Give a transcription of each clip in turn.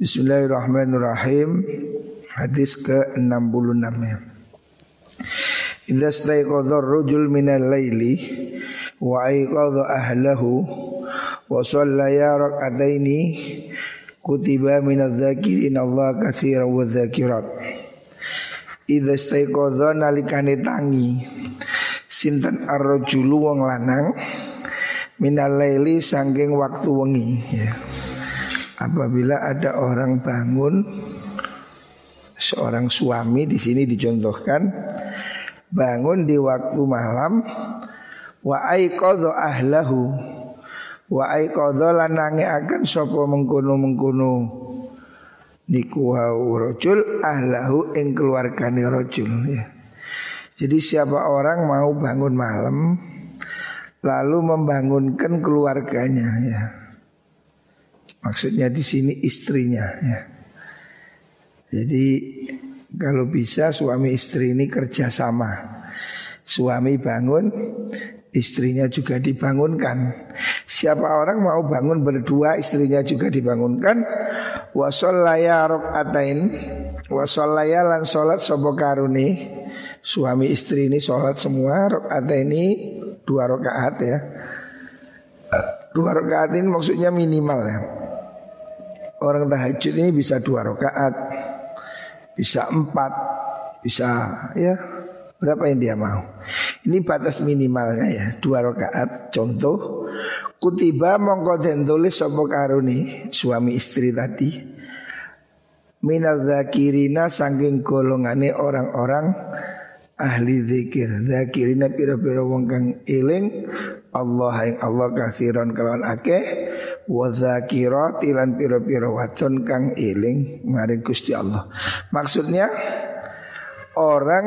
Bismillahirrahmanirrahim. Hadis ke-66 ya. Idza staiqadha ar-rajul minal laili wa aiqadha ahlahu wa shallaya rak'ataini kutiba minadz dzakirin Allah katsiran wa dzakirat. Idza staiqadha nalikane tangi sinten ar-rajulu wong lanang minal laili saking waktu wengi ya apabila ada orang bangun seorang suami di sini dicontohkan bangun di waktu malam wa aiqadha ahlahu wa aiqadha lanange akan sapa mengkono-mengkono niku rajul ahlahu ing keluargane rajul ya. Jadi siapa orang mau bangun malam lalu membangunkan keluarganya ya. Maksudnya di sini istrinya ya. Jadi kalau bisa suami istri ini kerja sama. Suami bangun, istrinya juga dibangunkan. Siapa orang mau bangun berdua, istrinya juga dibangunkan. Wasallaya rokaatain, wasallaya lan sholat sobo karuni. Suami istri ini sholat semua ini dua rokaat ya. Dua rokaat ini maksudnya minimal ya. Orang tahajud ini bisa dua rakaat, bisa empat, bisa ya berapa yang dia mau. Ini batas minimalnya ya dua rakaat. Contoh kutiba mongko den tulis sapa karuni suami istri tadi minal zakirina saking golongane orang-orang ahli zikir zakirina pira-pira wong kang eling Allah yang Allah kasiron kalawan akeh wa zakirat ilan pira-pira wadon kang eling maring Gusti Allah. Maksudnya orang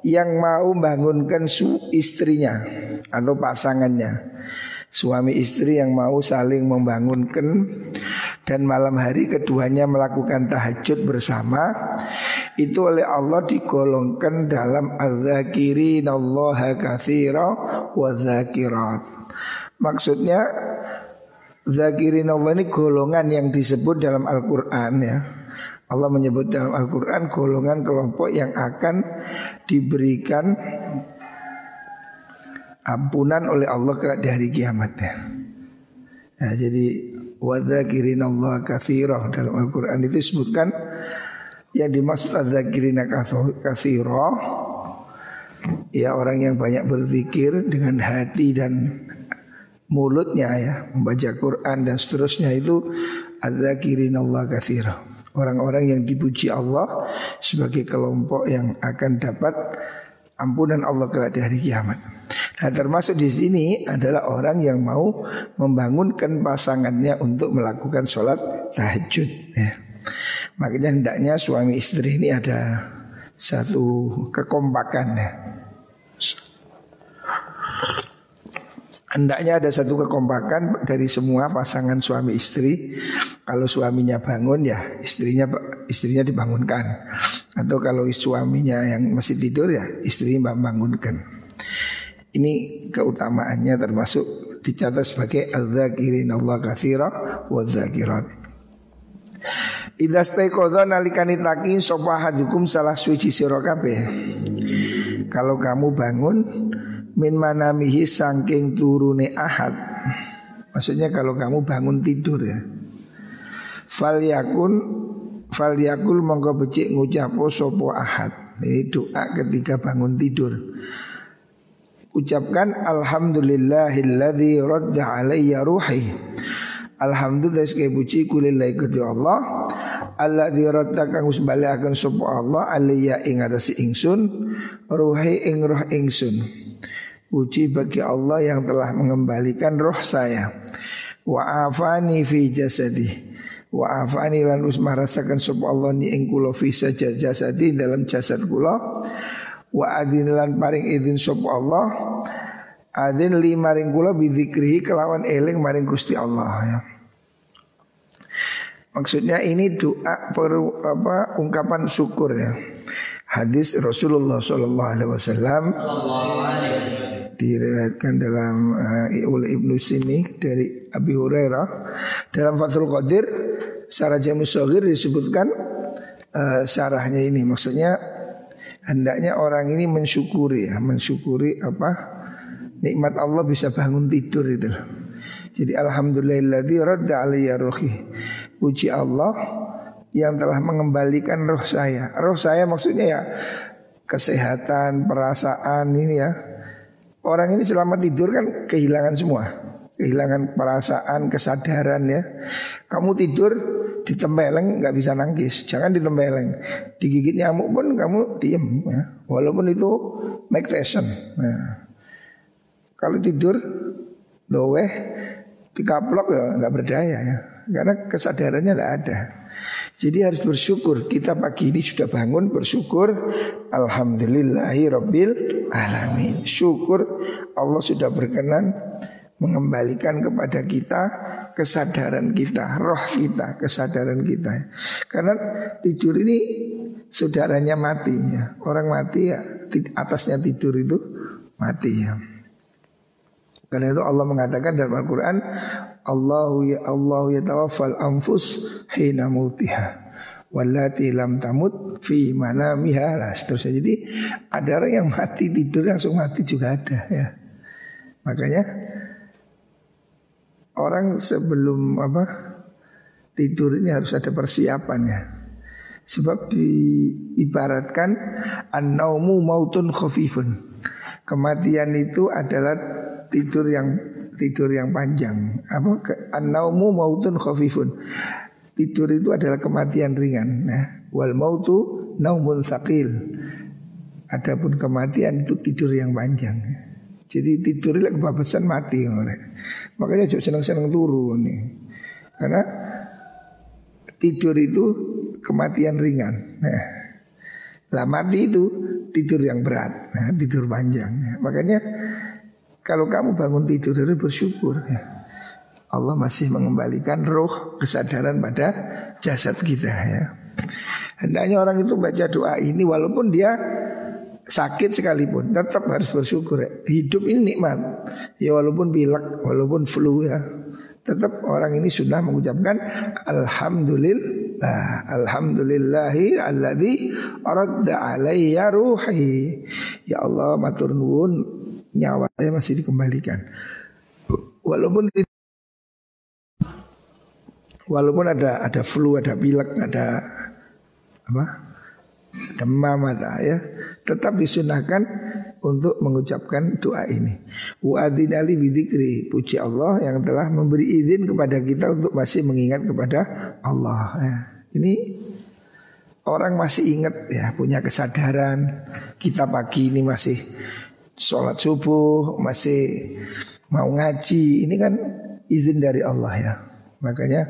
yang mau bangunkan su istrinya atau pasangannya. Suami istri yang mau saling membangunkan dan malam hari keduanya melakukan tahajud bersama itu oleh Allah digolongkan dalam az-zakirin Allah katsira wa. Maksudnya Zakirin Allah ini golongan yang disebut dalam Al-Quran ya Allah menyebut dalam Al-Quran golongan kelompok yang akan diberikan ampunan oleh Allah di hari kiamat ya. ya jadi wadzakirin Allah kathirah dalam Al-Quran itu disebutkan yang dimaksud adzakirina kathirah ya orang yang banyak berzikir dengan hati dan mulutnya ya membaca Quran dan seterusnya itu adzakirin Allah kathir orang-orang yang dipuji Allah sebagai kelompok yang akan dapat ampunan Allah kelak di hari kiamat. Nah termasuk di sini adalah orang yang mau membangunkan pasangannya untuk melakukan sholat tahajud. Ya. Makanya hendaknya suami istri ini ada satu kekompakan ya. Hendaknya ada satu kekompakan dari semua pasangan suami istri. Kalau suaminya bangun ya istrinya istrinya dibangunkan. Atau kalau suaminya yang masih tidur ya istrinya membangunkan. Ini keutamaannya termasuk dicatat sebagai al-zakirin Allah kathira wa zakirat. Idza staiqadha nalikani hadukum salah suci sira Kalau kamu bangun min manamihi sangking turune ahad. Maksudnya kalau kamu bangun tidur ya. Fal yakun fal yakul mongko becik ngucapo sopo ahad. Ini doa ketika bangun tidur. Ucapkan alhamdulillahilladzi radda alayya ruhi. Alhamdulillah sekali puji kulillahi kedhi Allah Allah radda kang wis balekaken Allah alayya ing atase ingsun ruhi ing ingsun Puji bagi Allah yang telah mengembalikan roh saya. Wa afani fi jasadi. Wa afani lan usmah rasakan sub Allah ni ing kula fi jasadi dalam jasad kula. Wa adin lan paring izin sub Allah. Adin li maring kula bidzikrihi kelawan eling maring Gusti Allah ya. Maksudnya ini doa peru, apa ungkapan syukur ya. Hadis Rasulullah Sallallahu Alaihi Wasallam diriwayatkan dalam uh, Ibnu Sini dari Abi Hurairah dalam Fathul Qadir Sarah Jamus Sogir disebutkan uh, syarahnya ini maksudnya hendaknya orang ini mensyukuri ya, mensyukuri apa nikmat Allah bisa bangun tidur itu. Jadi alhamdulillahilladzi radda alayya ruhi. Puji Allah yang telah mengembalikan roh saya. Roh saya maksudnya ya kesehatan, perasaan ini ya. Orang ini selama tidur kan kehilangan semua. Kehilangan perasaan, kesadaran ya. Kamu tidur ditempeleng nggak bisa nangkis, jangan ditempeleng. Digigit nyamuk pun kamu diem ya. Walaupun itu make session. Nah. Kalau tidur doeh dikaplok ya nggak berdaya ya karena kesadarannya tidak ada. Jadi harus bersyukur kita pagi ini sudah bangun bersyukur Alhamdulillahi Rabbil Alamin Syukur Allah sudah berkenan mengembalikan kepada kita kesadaran kita, roh kita, kesadaran kita. Karena tidur ini saudaranya mati ya. Orang mati ya atasnya tidur itu mati ya. Karena itu Allah mengatakan dalam Al-Quran Allahu ya Allahu ya tawafal anfus hina mautiha Wallati lam tamut fi manamiha lah seterusnya. Jadi ada orang yang mati tidur langsung mati juga ada ya. Makanya Orang sebelum apa Tidur ini harus ada persiapannya. Sebab diibaratkan An-naumu mautun khafifun. Kematian itu adalah tidur yang tidur yang panjang. Apa an-naumu mautun khafifun. Tidur itu adalah kematian ringan. Nah, wal mautu naumun sakil. Adapun kematian itu tidur yang panjang. Jadi tidur itu kebabasan mati orang. Makanya jangan senang-senang turu nih. Karena tidur itu kematian ringan. Nah, lah mati itu tidur yang berat, nah, tidur panjang. Makanya kalau kamu bangun tidur harus bersyukur ya. Allah masih mengembalikan roh kesadaran pada jasad kita ya. Hendaknya orang itu baca doa ini walaupun dia sakit sekalipun tetap harus bersyukur ya. Hidup ini nikmat. Ya walaupun pilek, walaupun flu ya. Tetap orang ini sudah mengucapkan Alhamdulillah Alhamdulillahi alladhi Radda alayya ruhi Ya Allah matur nuwun nyawa saya masih dikembalikan. Walaupun walaupun ada ada flu, ada pilek, ada apa? demam ada ya, tetap disunahkan untuk mengucapkan doa ini. Wa ali bidzikri, puji Allah yang telah memberi izin kepada kita untuk masih mengingat kepada Allah ya. Ini orang masih ingat ya, punya kesadaran kita pagi ini masih sholat subuh, masih mau ngaji, ini kan izin dari Allah ya. Makanya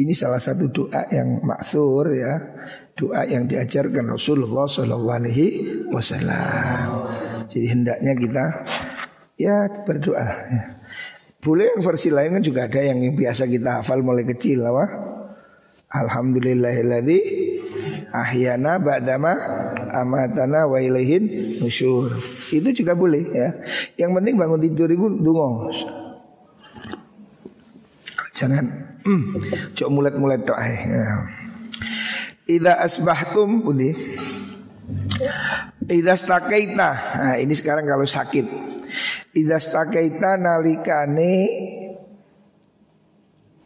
ini salah satu doa yang maksur ya, doa yang diajarkan Rasulullah Shallallahu Alaihi Wasallam. Jadi hendaknya kita ya berdoa. Ya. Boleh yang versi lain kan juga ada yang biasa kita hafal mulai kecil apa? Alhamdulillahilladzi ahyana ba'dama amatana wa ilaihin nusyur. Itu juga boleh ya. Yang penting bangun tidur itu dungo. Jangan hmm, cok mulet-mulet tok ya. Ida asbahtum budi. Ida stakaita. Nah, ini sekarang kalau sakit. Ida stakaita nalikane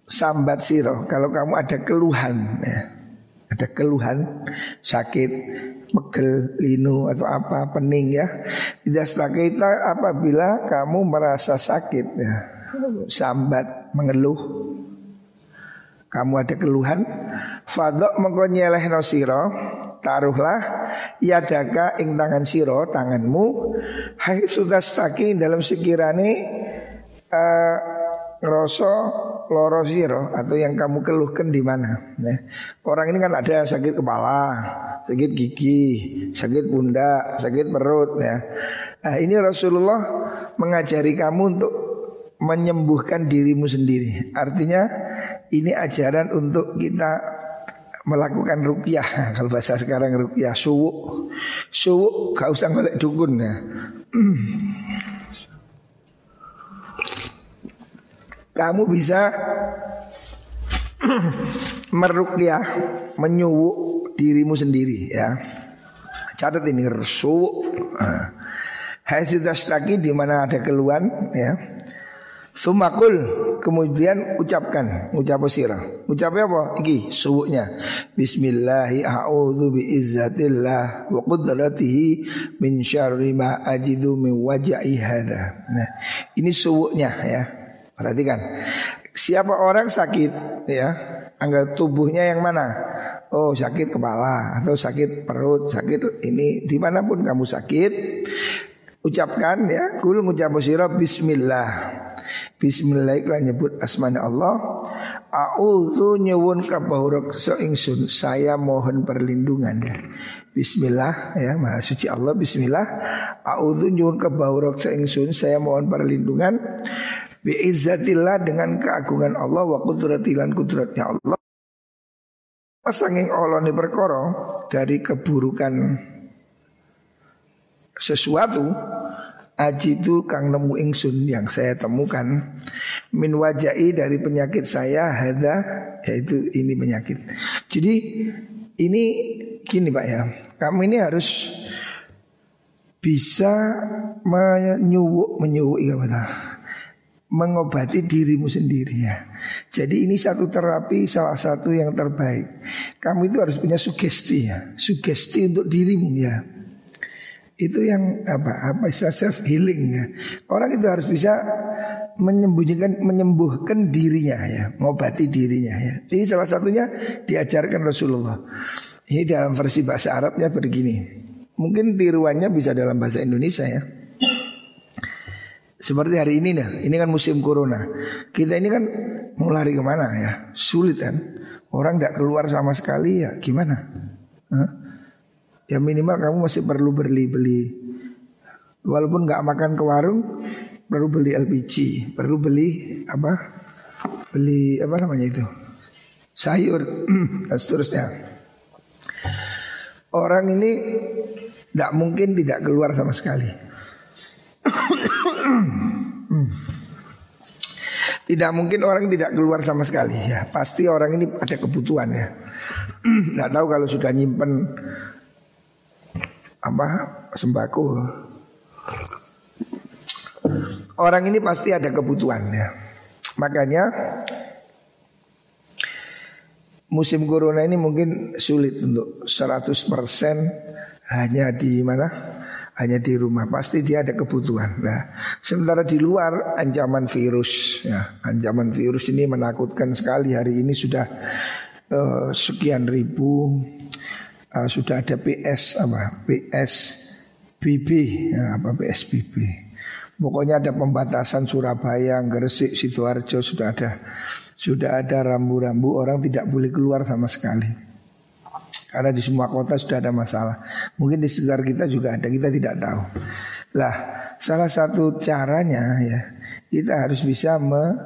sambat siro. Kalau kamu ada keluhan ya. Ada keluhan sakit pegel, linu atau apa pening ya. Tidak kita apabila kamu merasa sakit ya. Sambat, mengeluh. Kamu ada keluhan, fadok mengkonyeleh no siro, taruhlah yadaka ing tangan siro tanganmu hai sudah staki dalam sekirane uh, rasa loro siro atau yang kamu keluhkan di mana nah, orang ini kan ada sakit kepala sakit gigi, sakit pundak, sakit perut ya. Nah, ini Rasulullah mengajari kamu untuk menyembuhkan dirimu sendiri. Artinya ini ajaran untuk kita melakukan rukyah. Kalau bahasa sekarang rukyah suwu. Suwu gak usah balik dukun ya. Kamu bisa merukyah menyuwuk dirimu sendiri ya. Catat ini resu. Hai sudah di mana ada keluhan ya. Sumakul kemudian ucapkan ucap sirah. Ucap apa? Iki subuhnya. Bismillahi a'udzu bi izzatillah wa qudratihi min syarri ma ajidu min wajai hadha. Nah, ini subuhnya ya. Perhatikan. Siapa orang sakit ya, anggap tubuhnya yang mana? Oh sakit kepala atau sakit perut, sakit ini di mana pun kamu sakit, ucapkan ya, kul ngucap Bismillah. Bismillah iklan nyebut asmana Allah A'udhu nyewun kabahurok seingsun Saya mohon perlindungan Bismillah ya Maha suci Allah Bismillah A'udhu nyewun kabahurok seingsun Saya mohon perlindungan Biizzatillah dengan keagungan Allah Wa kudratilan kudratnya Allah Sanging ini perkara Dari keburukan Sesuatu Ajidu kang nemu ingsun yang saya temukan min wajai dari penyakit saya hada yaitu ini penyakit. Jadi ini gini Pak ya. Kamu ini harus bisa menyuwuk menyuwuk ya mengobati dirimu sendiri ya. Jadi ini satu terapi salah satu yang terbaik. Kamu itu harus punya sugesti ya, sugesti untuk dirimu ya. Itu yang apa apa istilah self healing ya. Orang itu harus bisa menyembunyikan menyembuhkan dirinya ya, mengobati dirinya ya. Ini salah satunya diajarkan Rasulullah. Ini dalam versi bahasa Arabnya begini. Mungkin tiruannya bisa dalam bahasa Indonesia ya. Seperti hari ini nih, ini kan musim corona. Kita ini kan mau lari ke mana ya? Sulit kan? Orang tidak keluar sama sekali ya gimana? Hah? Ya minimal kamu masih perlu beli-beli Walaupun nggak makan ke warung Perlu beli LPG Perlu beli apa Beli apa namanya itu Sayur dan seterusnya Orang ini Tidak mungkin tidak keluar sama sekali Tidak mungkin orang tidak keluar sama sekali ya Pasti orang ini ada kebutuhan ya Tidak tahu kalau sudah nyimpen apa sembako. Orang ini pasti ada kebutuhannya. Makanya musim corona ini mungkin sulit untuk 100% hanya di mana? Hanya di rumah pasti dia ada kebutuhan. Nah, sementara di luar ancaman virus. Ya, ancaman virus ini menakutkan sekali. Hari ini sudah uh, sekian ribu uh, sudah ada PS apa? PSBB ya, apa PSBB pokoknya ada pembatasan Surabaya Gresik sidoarjo sudah ada sudah ada rambu-rambu. Orang tidak boleh keluar sama sekali karena di semua kota sudah ada masalah mungkin di sekitar kita juga ada kita tidak tahu lah salah satu caranya ya kita harus bisa me,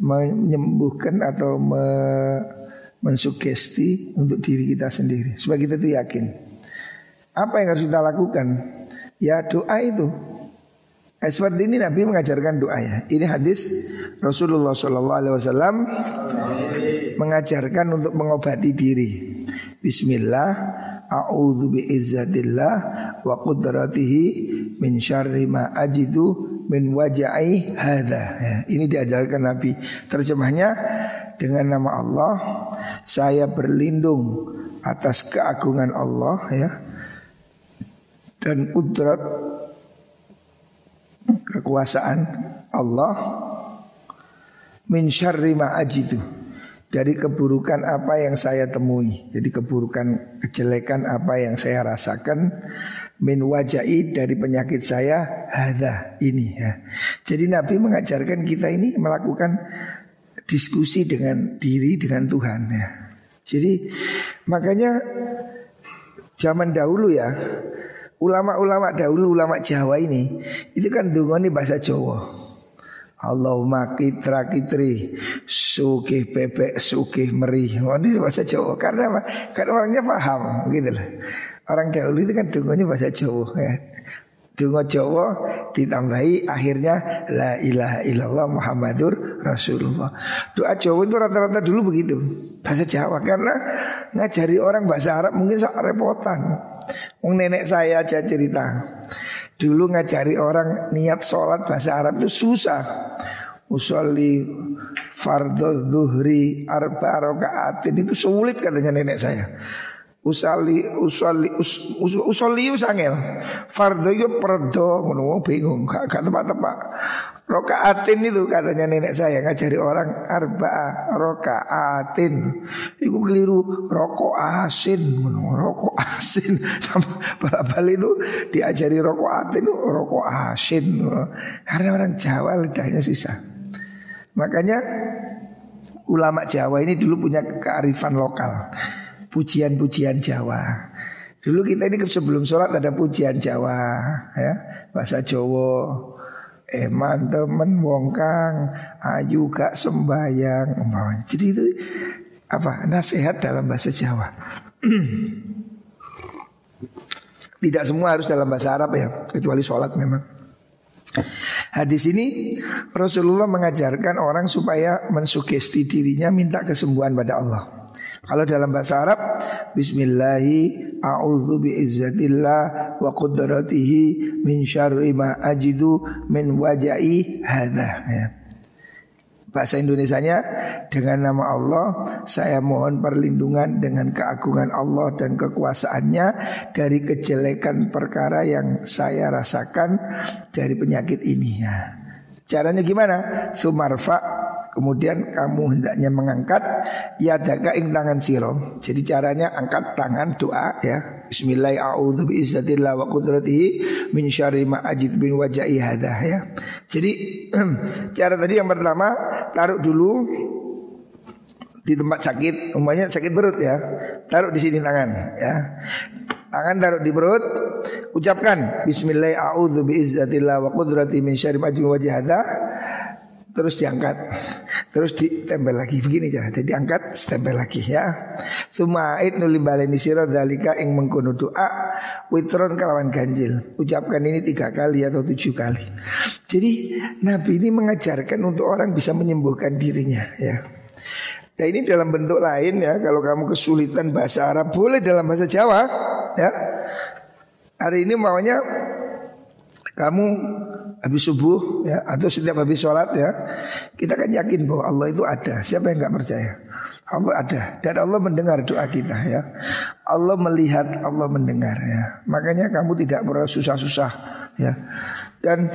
menyembuhkan atau me, mensugesti untuk diri kita sendiri supaya kita itu yakin. Apa yang harus kita lakukan? Ya doa itu. Eh, seperti ini Nabi mengajarkan doa ya. Ini hadis Rasulullah Wasallam mengajarkan untuk mengobati diri. Bismillah, a'udzu biizzatillah wa qudratihi min syarri ma ajidu min wajai hadza. Ya, ini diajarkan Nabi. Terjemahnya dengan nama Allah saya berlindung atas keagungan Allah ya dan kudrat kekuasaan Allah min syarri ma ajidu dari keburukan apa yang saya temui jadi keburukan kejelekan apa yang saya rasakan min wajai dari penyakit saya hadza ini ya jadi Nabi mengajarkan kita ini melakukan diskusi dengan diri dengan Tuhan ya. Jadi makanya zaman dahulu ya ulama-ulama dahulu ulama Jawa ini itu kan ini bahasa Jawa. Allahumma kitra kitri Sukih bebek sukih meri oh, Ini bahasa Jawa Karena apa? Karena orangnya paham gitu lah Orang dahulu itu kan dungonya bahasa Jawa ya. Dungo Jawa ditambahi akhirnya La ilaha illallah Muhammadur Rasulullah. Doa Jawa itu rata-rata dulu begitu. Bahasa Jawa karena ngajari orang bahasa Arab mungkin sok repotan. Nenek saya aja cerita. Dulu ngajari orang niat sholat bahasa Arab itu susah. Usolli fardhu zuhri arba rakaatin itu sulit katanya nenek saya. Usali usali us, us, usali usangel. Fardhu itu perdo ngono bingung gak tepat-tepat. Rokaatin itu katanya nenek saya ngajari orang arba rokaatin. Iku keliru rokok asin, rokok asin. Sama balik itu diajari rokok atin rokok asin. Karena orang Jawa lidahnya susah. Makanya ulama Jawa ini dulu punya kearifan lokal. Pujian-pujian Jawa. Dulu kita ini sebelum sholat ada pujian Jawa, ya bahasa Jawa eman temen wong kang ayu gak sembayang umpamanya. Jadi itu apa nasihat dalam bahasa Jawa. Tidak semua harus dalam bahasa Arab ya, kecuali sholat memang. Hadis ini Rasulullah mengajarkan orang supaya mensugesti dirinya minta kesembuhan pada Allah. Kalau dalam bahasa Arab Bismillahi a'udzu biizzatillah wa qudratihi min syarri ma ajidu min wajai hadza ya. Bahasa Indonesianya dengan nama Allah saya mohon perlindungan dengan keagungan Allah dan kekuasaannya dari kejelekan perkara yang saya rasakan dari penyakit ini ya. Caranya gimana? Sumarfa Kemudian kamu hendaknya mengangkat ya jaga ing tangan siro. Jadi caranya angkat tangan doa ya. Bismillahirrahmanirrahim. qudratihi min syarri bin ya. Jadi cara tadi yang pertama taruh dulu di tempat sakit, umpamanya sakit perut ya. Taruh di sini tangan ya. Tangan taruh di perut, ucapkan bismillahirrahmanirrahim biizzatillah wa qudratihi min syarri ma ajid bin terus diangkat. Terus ditempel lagi. Begini ya jadi angkat stempel lagi ya. Sumaid nulim baleni siro dalika ing mengkono doa witron kalawan ganjil. Ucapkan ini tiga kali atau tujuh kali. Jadi Nabi ini mengajarkan untuk orang bisa menyembuhkan dirinya ya. Nah ini dalam bentuk lain ya. Kalau kamu kesulitan bahasa Arab Boleh dalam bahasa Jawa ya. Hari ini maunya Kamu habis subuh ya atau setiap habis sholat ya kita kan yakin bahwa Allah itu ada siapa yang nggak percaya Allah ada dan Allah mendengar doa kita ya Allah melihat Allah mendengar ya makanya kamu tidak perlu susah-susah ya dan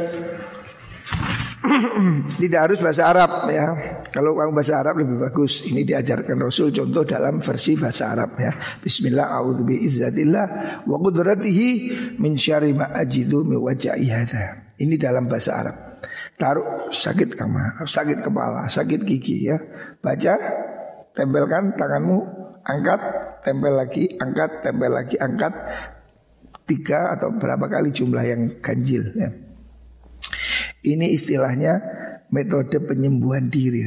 tidak harus bahasa Arab ya. Kalau kamu bahasa Arab lebih bagus. Ini diajarkan Rasul contoh dalam versi bahasa Arab ya. Bismillah a'udzu bi izzatillah wa qudratihi min syarri ma ajidu mi wajhi. Ini dalam bahasa Arab. Taruh sakit kamu, sakit kepala, sakit gigi ya. Baca, tempelkan tanganmu, angkat, tempel lagi, angkat, tempel lagi, angkat. Tiga atau berapa kali jumlah yang ganjil ya. Ini istilahnya metode penyembuhan diri.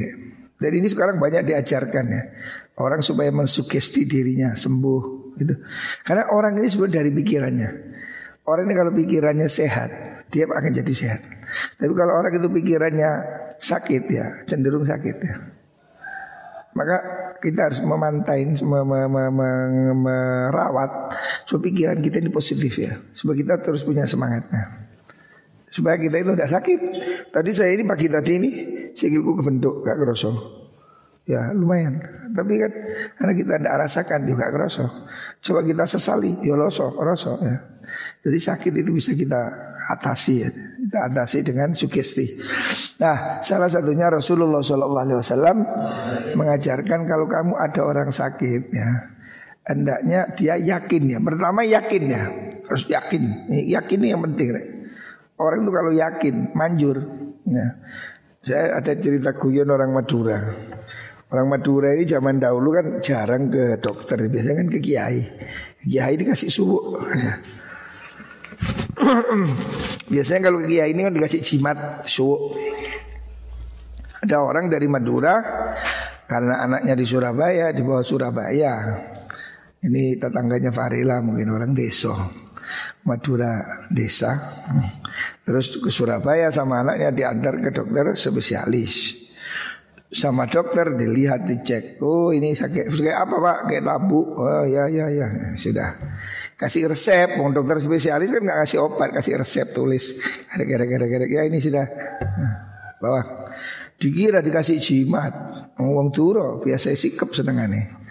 Dan ini sekarang banyak diajarkan ya. Orang supaya mensugesti dirinya sembuh gitu. Karena orang ini sebenarnya dari pikirannya. Orang ini kalau pikirannya sehat, dia akan jadi sehat. Tapi kalau orang itu pikirannya sakit ya, cenderung sakit ya. Maka kita harus memantai, merawat supaya pikiran kita ini positif ya. Supaya kita terus punya semangatnya. Supaya kita itu tidak sakit. Tadi saya ini pagi tadi ini sikilku kebentuk gak kerosok. Ya lumayan. Tapi kan karena kita tidak rasakan juga kerosok Coba kita sesali Ya losok, rosok ya. Jadi sakit itu bisa kita atasi ya. Kita atasi dengan sugesti. Nah salah satunya Rasulullah SAW Mengajarkan kalau kamu ada orang sakit ya Hendaknya dia yakin ya. Pertama yakin ya. Harus yakin. Yakin ini yang penting ya. Orang itu kalau yakin manjur ya. Saya ada cerita guyon orang Madura Orang Madura ini zaman dahulu kan jarang ke dokter, biasanya kan ke kiai. Kiai dikasih subuh. biasanya kalau ke kiai ini kan dikasih jimat subuh. Ada orang dari Madura karena anaknya di Surabaya, di bawah Surabaya. Ini tetangganya Farila mungkin orang desa. Madura desa. Terus ke Surabaya sama anaknya diantar ke dokter spesialis. Sama dokter dilihat dicek. Oh ini sakit. Kayak apa pak? Kayak tabu. Oh ya ya ya. Sudah. Kasih resep. Mau dokter spesialis kan nggak kasih obat kasih resep tulis. Gara-gara ya ini sudah. Nah, bawa dikira dikasih jimat. Ngomong turo biasa sikap senengannya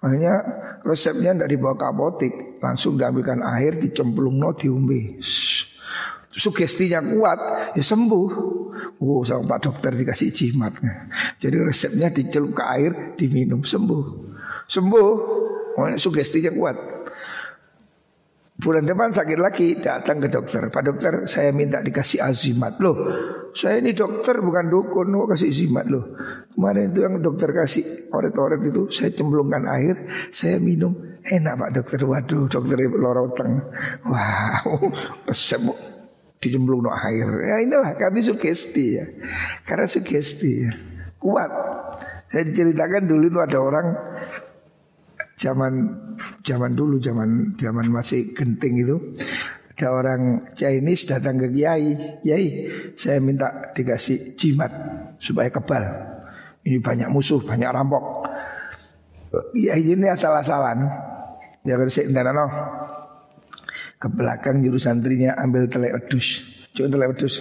makanya resepnya tidak dibawa ke apotek langsung diambilkan air dicemplung no diumbe sugestinya kuat ya sembuh. Oh sama Pak Dokter dikasih jimat. Jadi resepnya dicelup ke air diminum sembuh. Sembuh. Oh, sugestinya kuat. Bulan depan sakit lagi datang ke dokter Pak dokter saya minta dikasih azimat Loh saya ini dokter bukan dukun Kok kasih azimat loh Kemarin itu yang dokter kasih oret-oret itu Saya cemplungkan air Saya minum Enak pak dokter Waduh dokter loroteng Wow resep dijemplung no air. Ya inilah kami sugesti ya. Karena sugesti ya. Kuat. Saya ceritakan dulu itu ada orang zaman zaman dulu zaman zaman masih genting itu ada orang Chinese datang ke Kiai, Kiai, saya minta dikasih jimat supaya kebal. Ini banyak musuh, banyak rampok. Kiai ini asal-asalan. Ya saya no ke belakang juru santrinya ambil telek wedus. Coba telek wedus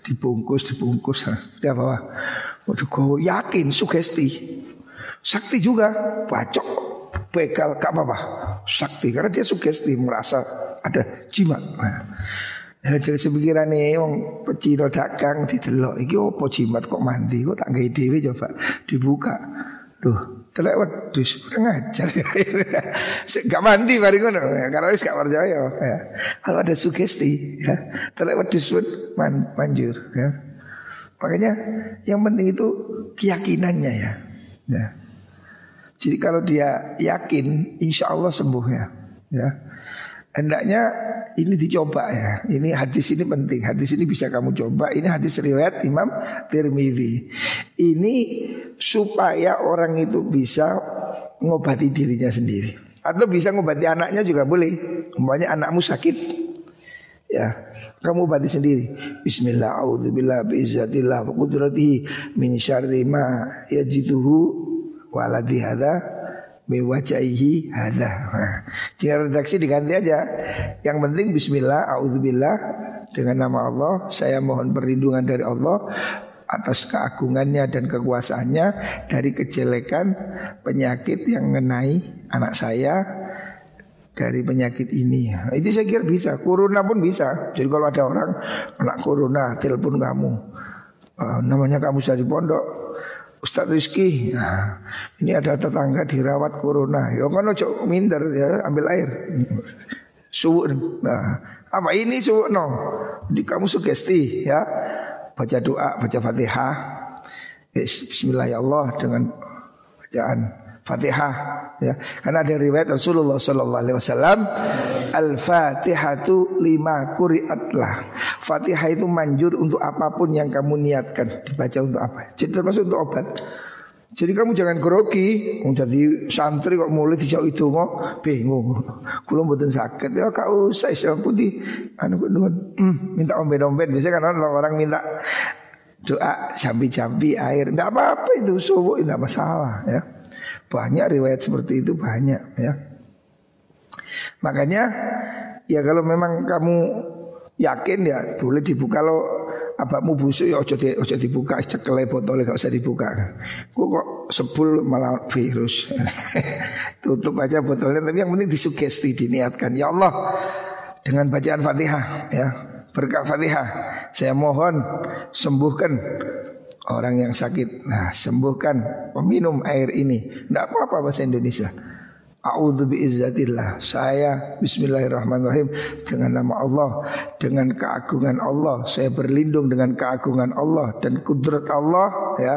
dibungkus dibungkus. Dia bawa. Waduh kau yakin sugesti. Sakti juga bacok bekal gak apa-apa. Sakti karena dia sugesti merasa ada jimat. Nah. Ya, jadi sepikiran nih, wong pecino dagang didelok, iki opo jimat kok mandi, kok tak dewi coba dibuka. Duh, telek wedus udah ngajar. gak mandi mari ngono ya, karena wis gak percaya ya. Kalau ada sugesti ya, telek wedus pun man, manjur ya. Makanya yang penting itu keyakinannya ya. ya. Jadi kalau dia yakin, insya Allah sembuh ya. ya. Hendaknya ini dicoba ya. Ini hadis ini penting. Hadis ini bisa kamu coba. Ini hadis riwayat Imam Tirmidzi. Ini supaya orang itu bisa ngobati dirinya sendiri. Atau bisa ngobati anaknya juga boleh. Umpamanya anakmu sakit. Ya, kamu obati sendiri. Bismillah, auzubillah biizzatillah wa qudratihi min syarri ma yajituhu waladi hadza Mewajahi hadha Jika redaksi diganti aja. Yang penting bismillah A'udzubillah Dengan nama Allah. Saya mohon perlindungan dari Allah Atas keagungannya dan kekuasaannya Dari kejelekan Penyakit yang mengenai Anak saya Dari penyakit ini. Itu saya kira bisa. Corona pun bisa. Jadi kalau ada orang Kena corona Telepon kamu. Uh, Namanya kamu sudah di pondok Ustadz Rizki, nah, ini ada tetangga dirawat corona. Ya kan ojo minder ya, ambil air. Suwu. Nah, apa ini suwu no? Jadi kamu sugesti ya. Baca doa, baca Fatihah. Bismillah ya Allah dengan bacaan Fatihah ya. Karena ada riwayat Rasulullah sallallahu alaihi wasallam Al-Fatihatu lima kuriatlah. Fatihah itu manjur untuk apa pun yang kamu niatkan dibaca untuk apa? Jadi termasuk untuk obat. Jadi kamu jangan grogi, jadi santri kok mulai dijauh itu mau bingung. Kalau buatin sakit ya kau usah siapa putih, anu hmm, minta ombet-ombet. Biasanya kan orang minta doa jambi-jambi air, tidak apa-apa itu subuh tidak masalah ya. Banyak riwayat seperti itu banyak ya. Makanya ya kalau memang kamu yakin ya boleh dibuka lo abakmu busuk ya ojo di, ojo dibuka cekel botolnya gak usah dibuka. Kok kok sebul malah virus. Tutup aja botolnya tapi yang penting disugesti diniatkan ya Allah dengan bacaan Fatihah ya berkat Fatihah saya mohon sembuhkan orang yang sakit. Nah, sembuhkan peminum air ini. Tidak apa-apa bahasa Indonesia. A'udzu biizzatillah. Saya bismillahirrahmanirrahim dengan nama Allah, dengan keagungan Allah. Saya berlindung dengan keagungan Allah dan kudrat Allah ya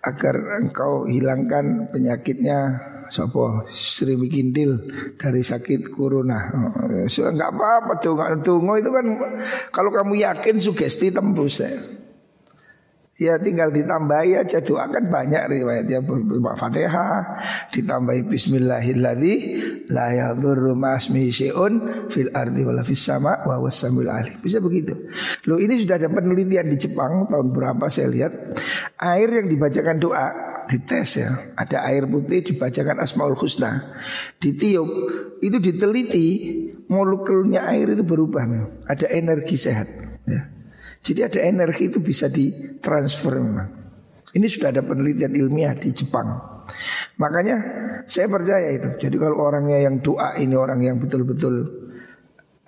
agar engkau hilangkan penyakitnya Sopo Sri Mikindil dari sakit corona. So, enggak apa-apa tuh, tunggu itu kan kalau kamu yakin sugesti tembus ya. Ya tinggal ditambahi aja doa kan banyak riwayatnya Fatihah ditambahi Bismillahirrahmanirrahim la fil ardi wala fis sama wa wasamil alim. Bisa begitu. Loh ini sudah ada penelitian di Jepang tahun berapa saya lihat air yang dibacakan doa dites ya. Ada air putih dibacakan Asmaul Husna. Ditiup itu diteliti molekulnya air itu berubah. Ada energi sehat ya. Jadi ada energi itu bisa ditransfer memang. Ini sudah ada penelitian ilmiah di Jepang. Makanya saya percaya itu. Jadi kalau orangnya yang doa ini orang yang betul-betul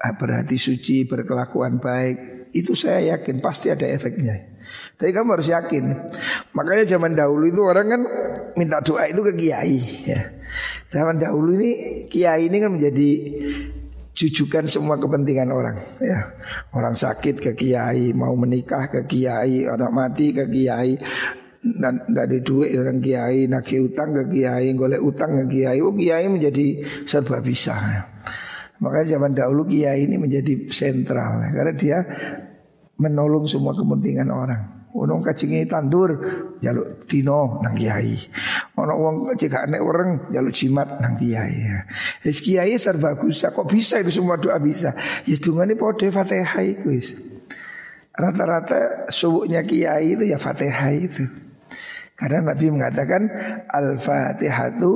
ah, berhati suci, berkelakuan baik, itu saya yakin pasti ada efeknya. Tapi kamu harus yakin. Makanya zaman dahulu itu orang kan minta doa itu ke kiai. Ya. Zaman dahulu ini kiai ini kan menjadi jujukan semua kepentingan orang. Ya. Orang sakit ke kiai mau menikah ke kiai orang mati ke kiai dan dari duit dengan kiai nagih utang ke kiai golek utang ke kiai oh kiai menjadi serba bisa. Makanya zaman dahulu kiai ini menjadi sentral karena dia menolong semua kepentingan orang Ono kacingi tandur jaluk tino nang kiai. Ono wong jika nek orang jaluk jimat nang kiai. Ya. Kiai serba bisa kok bisa itu semua doa bisa. Ya dungane padha Fatihah iku wis. Rata-rata subuhnya kiai itu ya Fatihah itu. Karena Nabi mengatakan Al-Fatihatu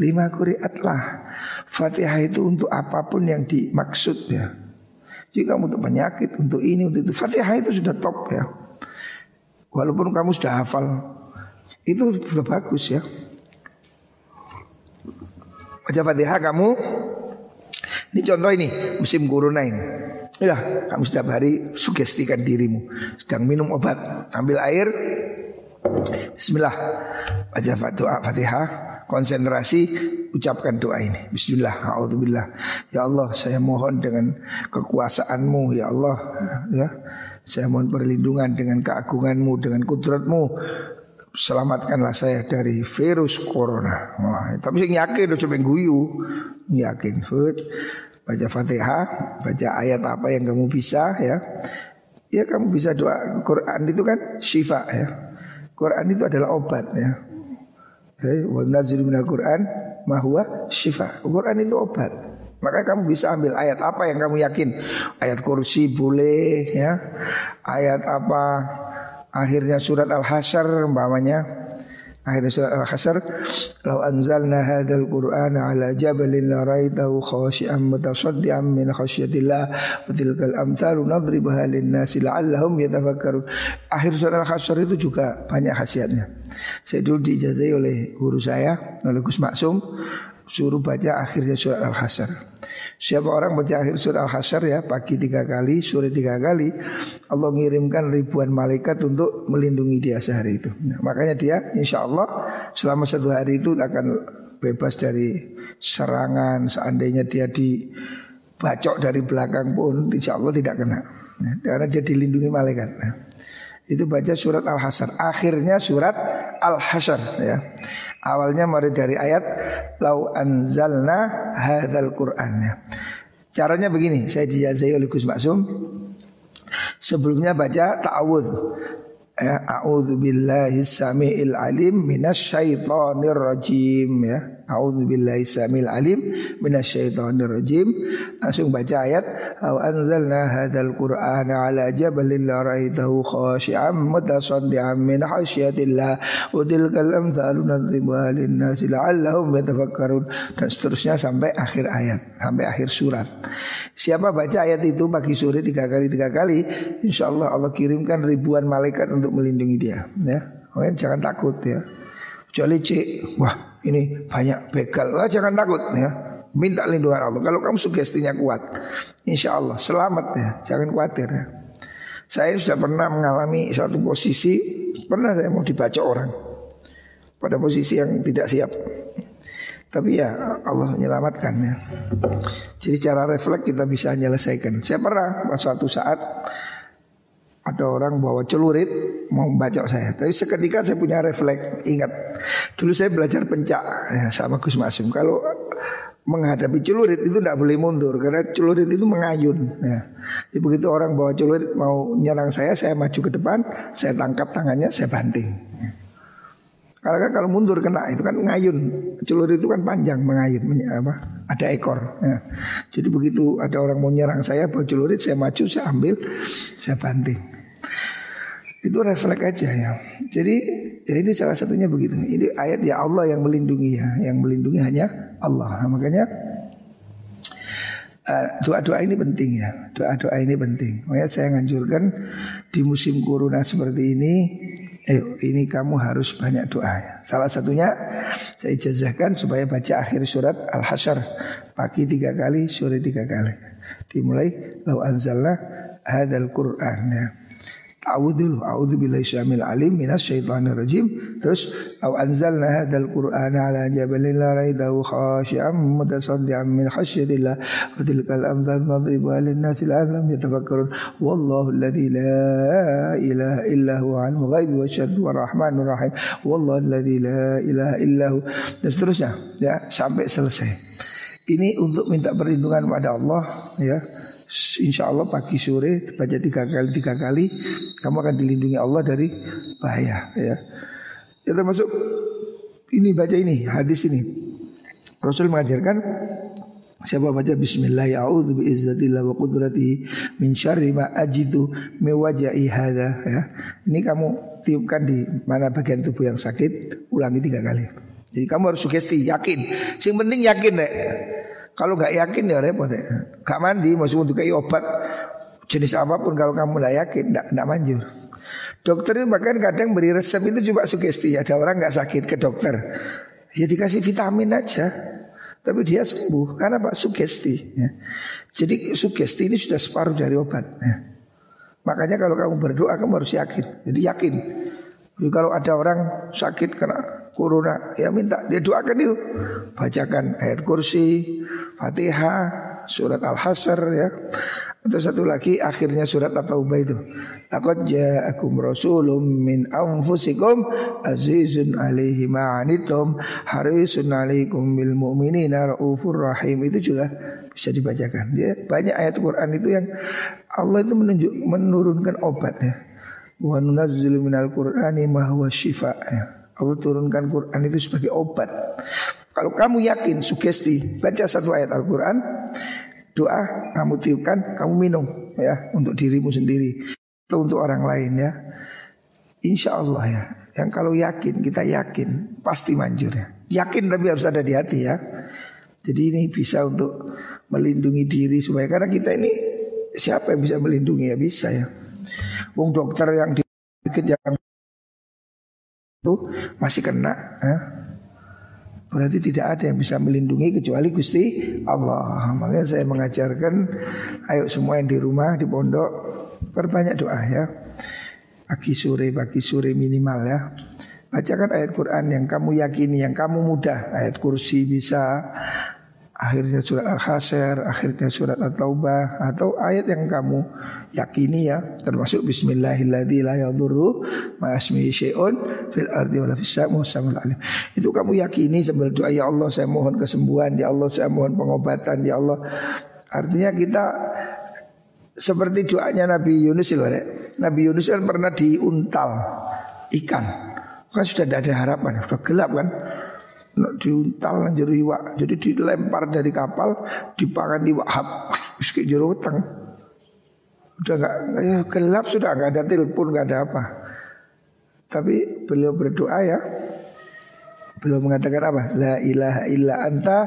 lima kuriatlah Fatihah itu untuk apa pun yang dimaksud ya kamu untuk penyakit, untuk ini, untuk itu Fatihah itu sudah top ya Walaupun kamu sudah hafal. Itu sudah bagus ya. Baca Fatihah kamu. Ini contoh ini Musim corona ini. Ya, kamu setiap hari sugestikan dirimu. Sedang minum obat Ambil air. Bismillah. Baca doa Fatihah. Konsentrasi Ucapkan doa ini. Bismillah Alhamdulillah Ya Allah saya mohon dengan Kekuasaanmu Ya Allah. Ya Saya mohon perlindungan dengan keagunganmu Dengan kudratmu. Selamatkanlah saya dari virus corona. Wah, Tapi saya yakin Coba guyu. Yakin Baca fatihah Baca ayat apa yang kamu bisa ya. Ya kamu bisa doa. Quran itu kan syifa ya. Quran itu adalah obat ya. Wa nazilu minal Quran mahwa syifa. Quran itu obat. Maka kamu bisa ambil ayat apa yang kamu yakin. Ayat kursi boleh ya. Ayat apa? Akhirnya surat Al-Hasyr umpamanya. Akhir surat Al-Hasr. Lau anzalna hadal Qur'an ala jabalin la raitahu khashi'an mutasaddian min khasyatillah. Wa tilkal amthalu nadribuha linnasi la'allahum yatafakkarun. Akhir surat Al-Hasr itu juga banyak khasiatnya. Saya dulu diijazai oleh guru saya oleh Gus Maksum suruh baca akhirnya surat Al-Hasr. Siapa orang baca akhir surat Al-Hasyr ya Pagi tiga kali, sore tiga kali Allah mengirimkan ribuan malaikat untuk melindungi dia sehari itu. Nah, Makanya dia insya Allah selama satu hari itu akan bebas dari serangan. Seandainya dia dibacok dari belakang pun Insya Allah tidak kena. Nah, Karena dia dilindungi malaikat. Nah, Itu baca surat Al-Hasyr Akhirnya surat Al-Hasyr ya Awalnya mari dari ayat lau anzalna hadzal Qur'an ya. Caranya begini, saya dijazai oleh Gus Maksum. Sebelumnya baca ta'awudz. Ya, a'udzu billahi samiil alim minasyaitonir rajim ya. A'udzu billahi samil alim minasyaitonir rajim. Langsung baca ayat Aw anzalna hadzal qur'ana ala jabalin la raitahu khashi'an mutasaddian min khasyatillah wa tilkal amthalu nadribuha lin-nasi la'allahum yatafakkarun dan seterusnya sampai akhir ayat, sampai akhir surat. Siapa baca ayat itu pagi sore tiga kali tiga kali, insya Allah Allah kirimkan ribuan malaikat untuk melindungi dia. Ya, oh, jangan takut ya. Kecuali cik, wah ini banyak begal. Wah jangan takut ya. Minta lindungan Allah. Kalau kamu sugestinya kuat, insya Allah selamat ya. Jangan khawatir ya. Saya sudah pernah mengalami satu posisi, pernah saya mau dibaca orang pada posisi yang tidak siap. Tapi ya Allah menyelamatkan ya. Jadi secara refleks kita bisa menyelesaikan. Saya pernah suatu saat ada orang bawa celurit mau membaca saya. Tapi seketika saya punya refleks. Ingat, dulu saya belajar pencak ya, sama Gus Masum. Kalau menghadapi celurit itu tidak boleh mundur karena celurit itu mengayun. Ya. Jadi begitu orang bawa celurit mau nyerang saya, saya maju ke depan, saya tangkap tangannya, saya banting. Ya. Karena kalau mundur kena itu kan ngayun. Celurit itu kan panjang mengayun, apa? ada ekor. Ya. Jadi begitu ada orang mau nyerang saya bawa celurit, saya maju, saya ambil, saya banting. Itu refleks aja ya. Jadi ya ini salah satunya begitu. Ini ayat ya Allah yang melindungi ya, yang melindungi hanya Allah. Nah, makanya uh, doa-doa ini penting ya. Doa-doa ini penting. Makanya saya nganjurkan di musim corona seperti ini eh ini kamu harus banyak doa ya. Salah satunya saya ijazahkan supaya baca akhir surat Al-Hasyr pagi tiga kali, sore tiga kali. Dimulai lau anzalna hadal Quran ya. A'udzu dulu, a'udzu billahi syamil alim minas syaitonir rajim. Terus au anzalna hadzal qur'ana ala jabalin la raidahu khashi'an mutasaddian min khasyatillah wa tilkal amthal nadribuha lin-nasi la'allahum yatafakkarun. Wallahu alladzi la ilaha illa huwa al ghaibi wasyhadu wa rahmanur rahim. Wallahu alladzi la ilaha illa hu. Dan seterusnya ya sampai selesai. Ini untuk minta perlindungan pada Allah ya Insya Allah pagi sore baca tiga kali tiga kali kamu akan dilindungi Allah dari bahaya ya. Ya termasuk ini baca ini hadis ini Rasul mengajarkan Siapa baca Bismillah A'udhu biizzatillah wa qudratihi Min syarri ma ajidu Mewajai hadha ya. Ini kamu tiupkan di mana bagian tubuh yang sakit Ulangi tiga kali Jadi kamu harus sugesti yakin Yang penting yakin deh kalau nggak yakin ya repot ya. Gak mandi masuk untuk kayak obat jenis apa pun kalau kamu nggak yakin nggak manjur. Dokter itu bahkan kadang beri resep itu coba sugesti Ada orang nggak sakit ke dokter Ya dikasih vitamin aja Tapi dia sembuh Karena pak sugesti ya. Jadi sugesti ini sudah separuh dari obat ya. Makanya kalau kamu berdoa kamu harus yakin Jadi yakin Jadi kalau ada orang sakit kena corona ya minta dia doakan itu bacakan ayat kursi fatihah surat al hasr ya atau satu lagi akhirnya surat At-Taubah itu. Laqad ja'akum rasulun min anfusikum azizun alaihi ma'anitum harisun alaikum bil mu'minina raufur rahim itu juga bisa dibacakan. Dia banyak ayat Quran itu yang Allah itu menunjuk menurunkan obat ya. Wa nunazzilu minal Qur'ani ma huwa shifa ya. Allah turunkan Quran itu sebagai obat. Kalau kamu yakin sugesti baca satu ayat Al-Quran, doa kamu tiupkan, kamu minum ya untuk dirimu sendiri atau untuk orang lain ya. Insya Allah ya. Yang kalau yakin kita yakin pasti manjur ya. Yakin tapi harus ada di hati ya. Jadi ini bisa untuk melindungi diri supaya karena kita ini siapa yang bisa melindungi ya bisa ya. Wong dokter yang dikit yang itu masih kena ya. Berarti tidak ada yang bisa melindungi kecuali Gusti Allah. Makanya saya mengajarkan Ayo semua yang di rumah, di pondok Perbanyak doa ya. Pagi sore, pagi sore minimal ya. Bacakan ayat Quran yang kamu yakini, yang kamu mudah. Ayat kursi bisa akhirnya surat Al-Hasr, akhirnya surat At-Taubah atau ayat yang kamu yakini ya, termasuk bismillahirrahmanirrahim. Itu kamu yakini sambil doa ya Allah saya mohon kesembuhan, ya Allah saya mohon pengobatan, ya Allah. Artinya kita seperti doanya Nabi Yunus loh, Nabi Yunus kan pernah diuntal ikan. Kan sudah tidak ada harapan, sudah gelap kan diuntal jero iwak. Jadi dilempar dari kapal dipangan iwak hap. Wis jero utang. Udah enggak ya, gelap sudah enggak ada telepon enggak ada apa. Tapi beliau berdoa ya. Beliau mengatakan apa? La ilaha illa anta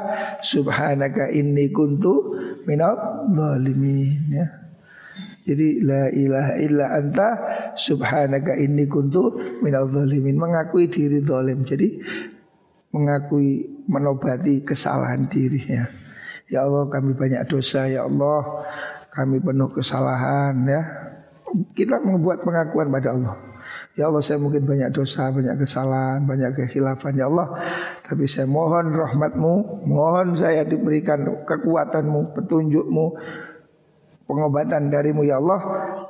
subhanaka inni kuntu minal zalimin ya. Jadi la ilaha illa anta subhanaka inni kuntu minal zalimin mengakui diri zalim. Jadi mengakui menobati kesalahan dirinya. Ya Allah kami banyak dosa ya Allah kami penuh kesalahan ya. Kita membuat pengakuan pada Allah. Ya Allah saya mungkin banyak dosa, banyak kesalahan, banyak kekhilafan ya Allah. Tapi saya mohon rahmatmu, mohon saya diberikan kekuatanmu, petunjukmu, pengobatan darimu ya Allah.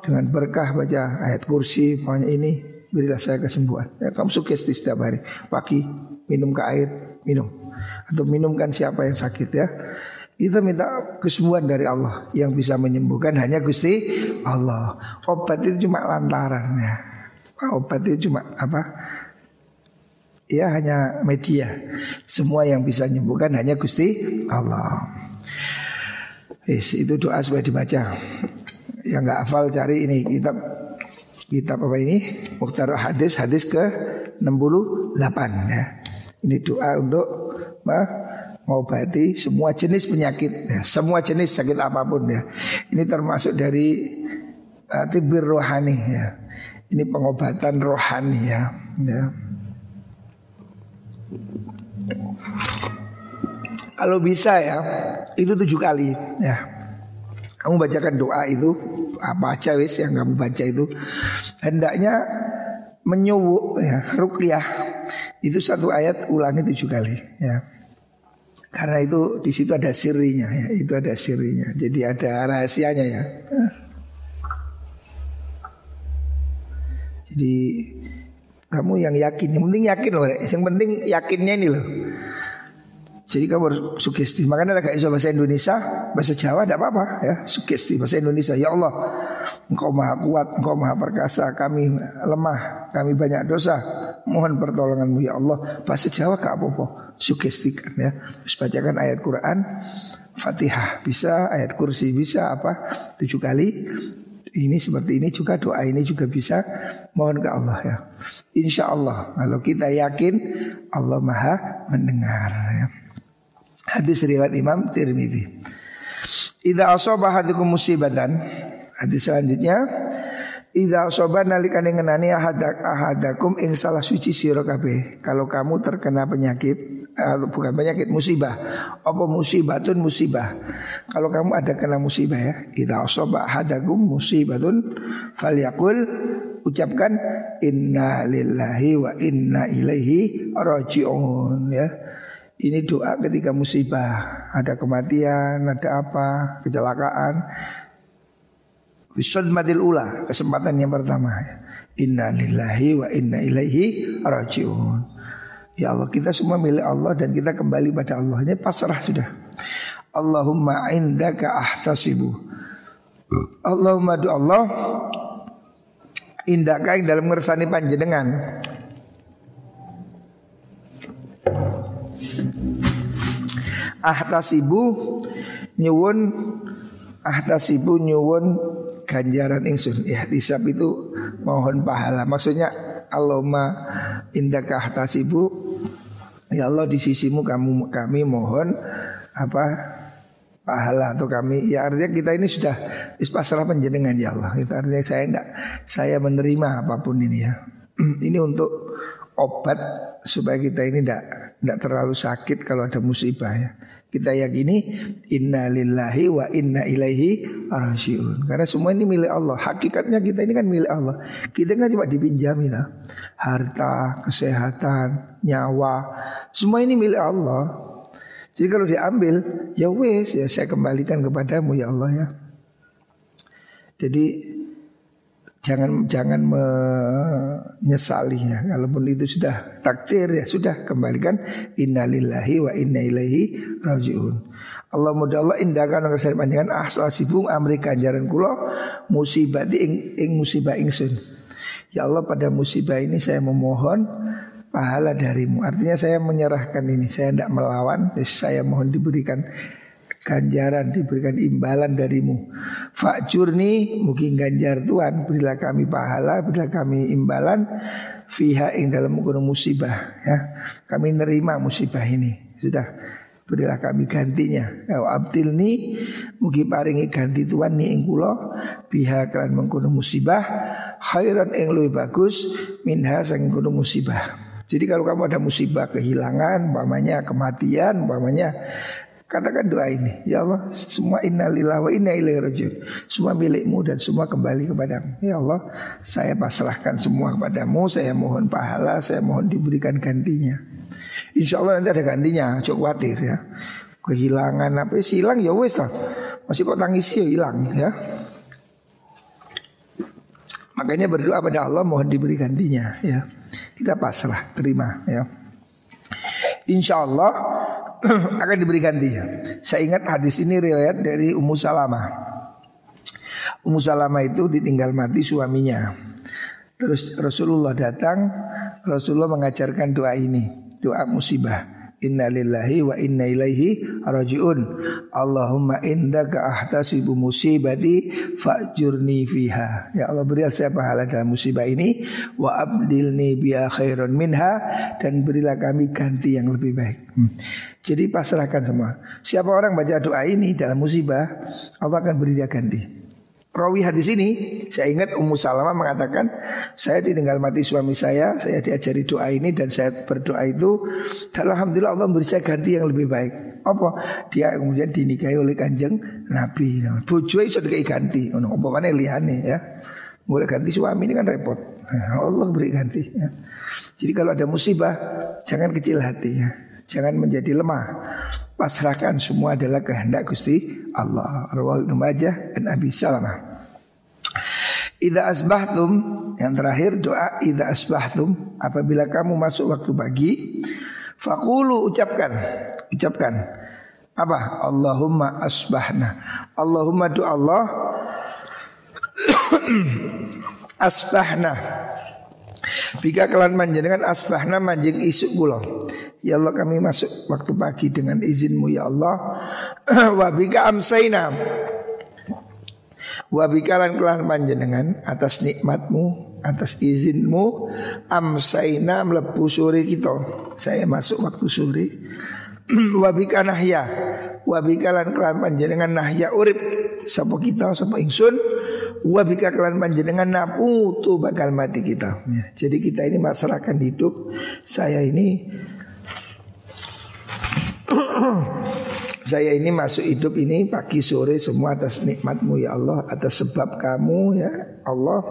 Dengan berkah baca ayat kursi, pokoknya ini berilah saya kesembuhan. Ya, kamu sugesti setiap hari, pagi, minum ke air, minum. Atau minumkan siapa yang sakit ya. Kita minta kesembuhan dari Allah yang bisa menyembuhkan hanya Gusti Allah. Obat itu cuma lantaran ya. Obat itu cuma apa? ya hanya media. Semua yang bisa menyembuhkan hanya Gusti Allah. Yes, itu doa supaya dibaca. Yang nggak hafal cari ini kitab kitab apa ini? Mukhtar hadis hadis ke 68 ya. Ini doa untuk mengobati semua jenis penyakit ya. Semua jenis sakit apa pun ya. Ini termasuk dari uh, tibir rohani ya. Ini pengobatan rohani ya. ya. Kalau bisa ya itu tujuh kali ya. Kamu bacakan doa itu apa aja wis yang kamu baca itu hendaknya menyuwuk ya rukyah itu satu ayat ulangi tujuh kali ya. Karena itu di situ ada sirinya ya, itu ada sirinya. Jadi ada rahasianya ya. Jadi kamu yang yakin, yang penting yakin loh, yang penting yakinnya ini loh. Jadi kamu harus sugesti. Makanya agak iso bahasa Indonesia, bahasa Jawa tidak apa-apa ya. Sugesti bahasa Indonesia. Ya Allah, Engkau maha kuat, Engkau maha perkasa. Kami lemah, kami banyak dosa. Mohon pertolonganmu ya Allah. Bahasa Jawa gak apa-apa. Sugestikan ya. Terus bacakan ayat Quran, Fatihah bisa, ayat kursi bisa apa tujuh kali. Ini seperti ini juga doa ini juga bisa mohon ke Allah ya. Insya Allah kalau kita yakin Allah maha mendengar ya. Hadis riwayat Imam Tirmidzi. Idza asaba hadukum musibatan. Hadis selanjutnya Idza asaba nalikane ngenani ahadak ahadakum ing salah suci sira kabeh. Kalau kamu terkena penyakit uh, bukan penyakit musibah. Apa musibatun musibah. Kalau kamu ada kena musibah ya. Idza asaba ahadakum musibatun falyakul ucapkan inna lillahi wa inna ilaihi rajiun ya. Ini doa ketika musibah. Ada kematian, ada apa, kecelakaan. Madil ula Kesempatan yang pertama. Inna lillahi wa inna ilaihi rajiun. Ya Allah kita semua milik Allah dan kita kembali pada Allah Ini pasrah sudah. Allahumma indaka ahtasibu. Allahumma du Allah Indaka yang dalam ngersani panjenengan Ahtasibu nyuwun ahtasibu nyuwun ganjaran ingsun. Ihtisab itu mohon pahala. Maksudnya Allahumma indaka ahtasibu ya Allah di sisimu kamu kami mohon apa pahala atau kami ya artinya kita ini sudah pasrah penjenengan ya Allah. Itu artinya saya enggak saya menerima apa pun ini ya. ini untuk obat supaya kita ini tidak tidak terlalu sakit kalau ada musibah ya. Kita yakini inna lillahi wa inna ilaihi rajiun. Karena semua ini milik Allah. Hakikatnya kita ini kan milik Allah. Kita kan cuma dipinjami lah. Harta, kesehatan, nyawa, semua ini milik Allah. Jadi kalau diambil, ya wes ya saya kembalikan kepadamu ya Allah ya. Jadi jangan jangan menyesalinya. Kalaupun itu sudah takdir ya sudah kembalikan innalillahi wa inna ilaihi rajiun. Allah mudah Allah indakan nang saya panjangan asal sibung amri kanjaran kula musibah ing, ing musibah ingsun. Ya Allah pada musibah ini saya memohon pahala darimu. Artinya saya menyerahkan ini, saya tidak melawan, saya mohon diberikan ganjaran diberikan imbalan darimu. Fakjurni mungkin ganjar Tuhan berilah kami pahala, berilah kami imbalan fiha ing dalam gunung musibah ya. Kami nerima musibah ini. Sudah berilah kami gantinya. Ya abdilni mugi paringi ganti Tuhan ni ing kula biha kan mengkono musibah khairan ing luwih bagus minha sang musibah. Jadi kalau kamu ada musibah kehilangan, umpamanya kematian, umpamanya Katakan doa ini, ya Allah, semua innalillahi wa inna ilaihi rajiun. Semua milikmu dan semua kembali kepadamu. Ya Allah, saya pasrahkan semua kepadamu, saya mohon pahala, saya mohon diberikan gantinya. Insya Allah nanti ada gantinya, cukup khawatir ya. Kehilangan apa sih hilang ya wes lah. Masih kok tangis ya hilang ya. Makanya berdoa pada Allah mohon diberi gantinya ya. Kita pasrah, terima ya. Insya Allah akan diberi gantinya. Saya ingat hadis ini riwayat dari Ummu Salamah. Ummu Salamah itu ditinggal mati suaminya. Terus Rasulullah datang Rasulullah mengajarkan doa ini, doa musibah. Inna lillahi wa inna ilaihi rajiun. Allahumma indaka ahtasibu musibati fa'jurni fiha. Ya Allah berilah saya pahala dalam musibah ini wa abdilni biya khairun minha dan berilah kami ganti yang lebih baik. Hmm. Jadi pasrahkan semua. Siapa orang baca doa ini dalam musibah, Allah akan beri dia ganti. Rawi hadis ini saya ingat Ummu Salamah mengatakan saya ditinggal mati suami saya, saya diajari doa ini dan saya berdoa itu dan alhamdulillah Allah memberi saya ganti yang lebih baik. Apa? Dia kemudian dinikahi oleh Kanjeng Nabi. Bojo iso dikai ganti. Ono apa mana liyane ya. Mulai ganti suami ini kan repot. Nah, Allah beri ganti ya. Jadi kalau ada musibah jangan kecil hati ya. Jangan menjadi lemah. Pasrahkan semua adalah kehendak Gusti Allah. Rawahu Ibnu Majah dan Abi Salamah. Idza asbahtum yang terakhir doa idza asbahtum apabila kamu masuk waktu pagi faqulu ucapkan. Ucapkan. Apa? Allahumma asbahna. Allahumma doa Allah. Asbahna Bika kelan manjenengan asbahna manjing isuk kula. Ya Allah kami masuk waktu pagi dengan izinmu ya Allah. Wa bika amsaina Wa bika lan kelan panjenengan atas nikmatmu Atas izinmu Amsaina melebu sore kita. Saya masuk waktu sore. Wa bika nahya. Wa bika lan kelan panjenengan nahya urip. Sapa kita sapa ingsun Wa bika kelan panjenengan naputu bakal mati kita. Ya, Jadi kita ini masyarakat hidup. Saya ini Saya ini masuk hidup ini pagi sore semua atas nikmatmu ya Allah Atas sebab kamu ya Allah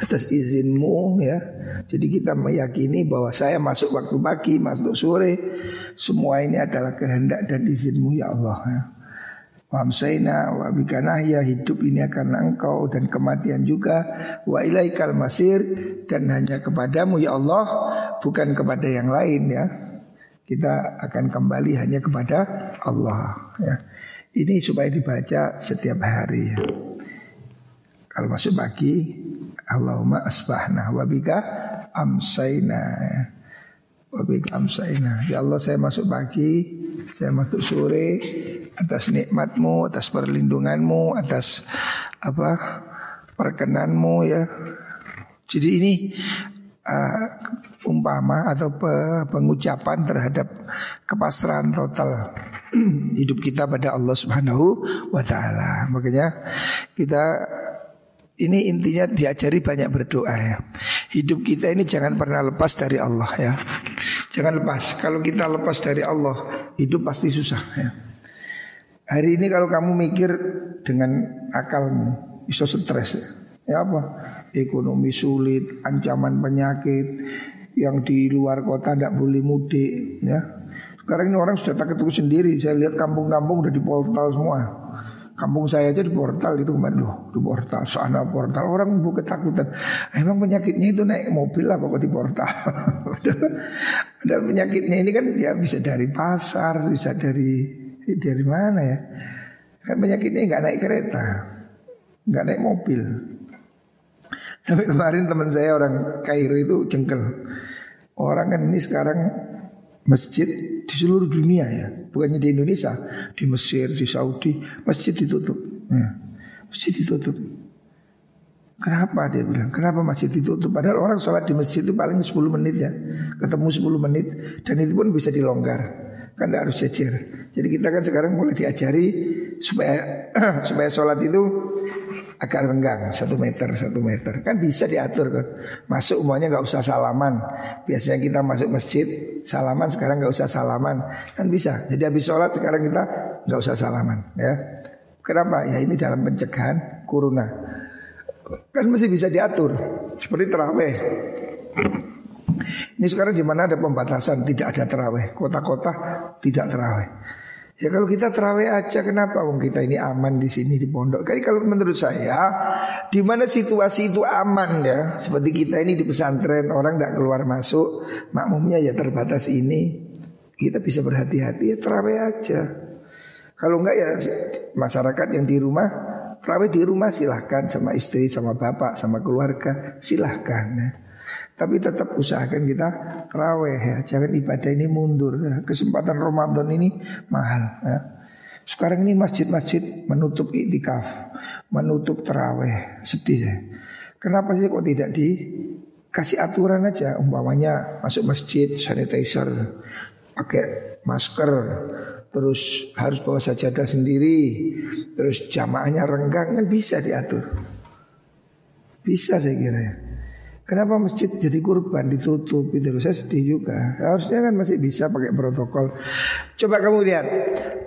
Atas izinmu ya. Jadi kita meyakini bahwa saya masuk waktu pagi, masuk sore Semua ini adalah kehendak dan izinmu ya Allah ya. Wamsaina wa bikanahya hidup ini akan engkau dan kematian juga Wa ilaikal masir dan hanya kepadamu ya Allah Bukan kepada yang lain ya kita akan kembali hanya kepada Allah ya. Ini supaya dibaca setiap hari ya. Kalau masuk pagi Allahumma asbahna wabika amsaina ya. Wabika amsaina Ya Allah saya masuk pagi Saya masuk sore Atas nikmatmu Atas perlindunganmu Atas apa Perkenanmu ya Jadi ini uh, umpama atau pe pengucapan terhadap kepasrahan total hidup kita pada Allah Subhanahu wa taala. Makanya kita ini intinya diajari banyak berdoa ya. Hidup kita ini jangan pernah lepas dari Allah ya. Jangan lepas. Kalau kita lepas dari Allah, hidup pasti susah ya. Hari ini kalau kamu mikir dengan akalmu, bisa stres ya. Ya apa? Ekonomi sulit, ancaman penyakit, yang di luar kota tidak boleh mudik ya. Sekarang ini orang sudah takut sendiri. Saya lihat kampung-kampung udah di portal semua. Kampung saya aja di portal itu kemarin loh, di portal, sana portal. Orang bu ketakutan. Emang penyakitnya itu naik mobil lah pokok di portal. Dan penyakitnya ini kan ya bisa dari pasar, bisa dari dari mana ya? Kan penyakitnya nggak naik kereta, nggak naik mobil. Sampai kemarin teman saya orang Kairo itu jengkel. Orang kan ini sekarang masjid di seluruh dunia ya, bukannya di Indonesia, di Mesir, di Saudi, masjid ditutup. Ya. Masjid ditutup. Kenapa dia bilang? Kenapa masjid ditutup? Padahal orang sholat di masjid itu paling 10 menit ya. Ketemu 10 menit dan itu pun bisa dilonggar. Kan tidak harus cecer. Jadi kita kan sekarang mulai diajari supaya supaya sholat itu agak renggang satu meter satu meter. Kan bisa diatur kan. Masuk umumnya nggak usah salaman. Biasanya kita masuk masjid salaman sekarang nggak usah salaman. Kan bisa. Jadi habis sholat sekarang kita nggak usah salaman ya. Kenapa? Ya ini dalam pencegahan corona. Kan masih bisa diatur. Seperti teraweh ini sekarang di mana ada pembatasan tidak ada teraweh kota-kota tidak teraweh Ya kalau kita terawih aja kenapa wong kita ini aman di sini di pondok. Kayak kalau menurut saya di mana situasi itu aman ya. Seperti kita ini di pesantren orang tidak keluar masuk, makmumnya ya terbatas ini. Kita bisa berhati-hati ya terawih aja. Kalau enggak ya masyarakat yang di rumah terawih di rumah silahkan sama istri, sama bapak, sama keluarga silahkan ya. Tapi tetap usahakan kita terawih ya. Jangan ibadah ini mundur. Ya. Kesempatan Ramadan ini mahal ya. Sekarang ini masjid-masjid menutup iktikaf, menutup terawih. Sedih ya. Kenapa sih kok tidak dikasih aturan aja umpamanya masuk masjid sanitizer pakai masker terus harus bawa sajadah sendiri terus jamaahnya renggang kan bisa diatur bisa saya kira ya Kenapa masjid jadi kurban ditutup itu saya sedih juga. Harusnya kan masih bisa pakai protokol. Coba kamu lihat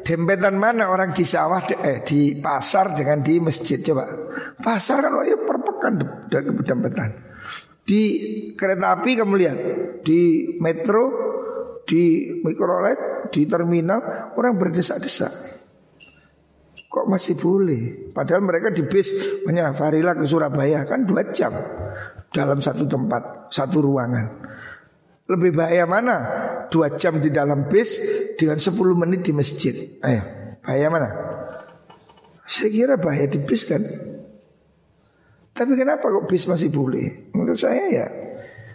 dempetan mana orang di sawah eh di pasar dengan di masjid coba. Pasar kan oh ya perpekan dempetan. Di kereta api kamu lihat di metro, di mikrolet, di terminal orang berdesak-desak. Kok masih boleh? Padahal mereka di bis banyak Farila ke Surabaya kan dua jam dalam satu tempat, satu ruangan. Lebih bahaya mana? Dua jam di dalam bis dengan sepuluh menit di masjid. Ayo, bahaya mana? Saya kira bahaya di bis kan. Tapi kenapa kok bis masih boleh? Menurut saya ya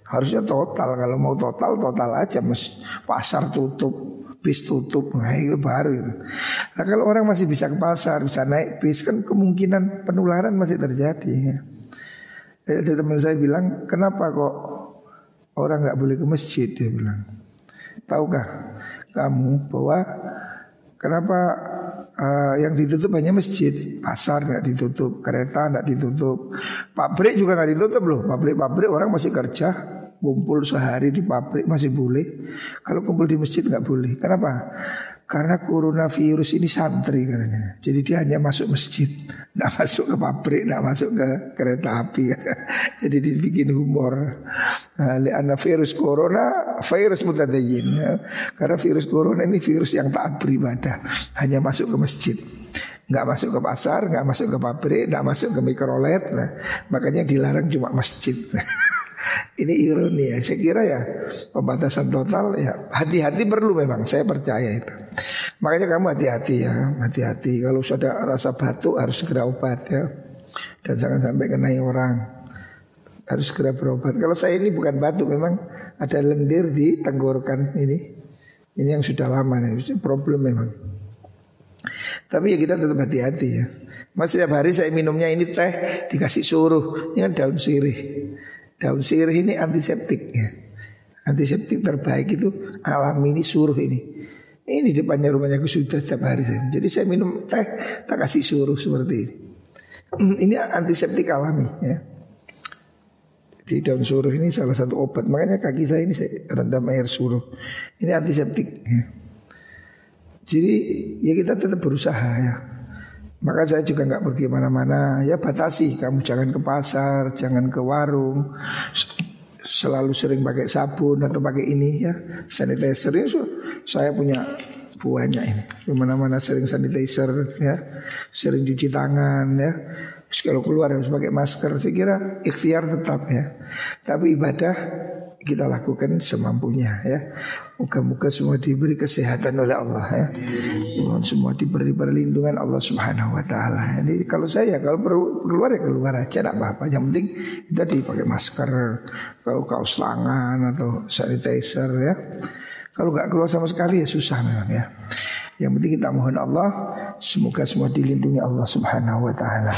harusnya total. Kalau mau total, total aja. Mas, pasar tutup, bis tutup, nah itu baru itu. Nah kalau orang masih bisa ke pasar, bisa naik bis kan kemungkinan penularan masih terjadi. Ya. Ada teman saya bilang, kenapa kok orang nggak boleh ke masjid? Dia bilang, tahukah kamu bahwa kenapa uh, yang ditutup hanya masjid, pasar nggak ditutup, kereta nggak ditutup, pabrik juga nggak ditutup loh. Pabrik-pabrik orang masih kerja, kumpul sehari di pabrik masih boleh. Kalau kumpul di masjid nggak boleh. Kenapa? Karena coronavirus ini santri katanya. Jadi dia hanya masuk masjid, tidak masuk ke pabrik, tidak masuk ke kereta api. Jadi dibikin humor. Nah, Lianna virus corona, virus mutadayin. Ya. Karena virus corona ini virus yang taat beribadah, hanya masuk ke masjid. Nggak masuk ke pasar, nggak masuk ke pabrik, nggak masuk ke mikrolet. Nah, makanya dilarang cuma masjid. Ini ironi ya. Saya kira ya pembatasan total ya hati-hati perlu memang. Saya percaya itu. Makanya kamu hati-hati ya, hati-hati. Kalau sudah rasa batuk harus segera obat ya. Dan jangan sampai kena orang. Harus segera berobat. Kalau saya ini bukan batuk, memang ada lendir di tenggorokan ini. Ini yang sudah lama nih, problem memang. Tapi ya kita tetap hati-hati ya. Mas setiap hari saya minumnya ini teh dikasih suruh, ini kan daun sirih. Daun sirih ini antiseptik ya. Antiseptik terbaik itu alami ini suruh ini. Ini depannya rumahnya aku sudah setiap hari saya. Jadi saya minum teh tak kasih suruh seperti ini. Hmm, ini antiseptik alami ya. Di daun suruh ini salah satu obat. Makanya kaki saya ini saya rendam air suruh. Ini antiseptik. Ya. Jadi ya kita tetap berusaha ya. Maka saya juga nggak pergi mana-mana. Ya batasi, kamu jangan ke pasar, jangan ke warung. Selalu sering pakai sabun atau pakai ini ya sanitizer ini saya punya buahnya ini. Di mana-mana sering sanitizer ya, sering cuci tangan ya. Terus kalau keluar harus pakai masker. Saya kira ikhtiar tetap ya. Tapi ibadah kita lakukan semampunya ya. Muka-muka semua diberi kesehatan oleh Allah ya. Mohon semua diberi perlindungan Allah Subhanahu wa taala. Jadi kalau saya kalau perlu keluar ya keluar aja tidak apa-apa. Yang penting kita dipakai masker, kalau kaos tangan atau sanitizer ya. Kalau nggak keluar sama sekali ya susah memang ya. Yang penting kita mohon Allah semoga semua dilindungi Allah Subhanahu wa taala.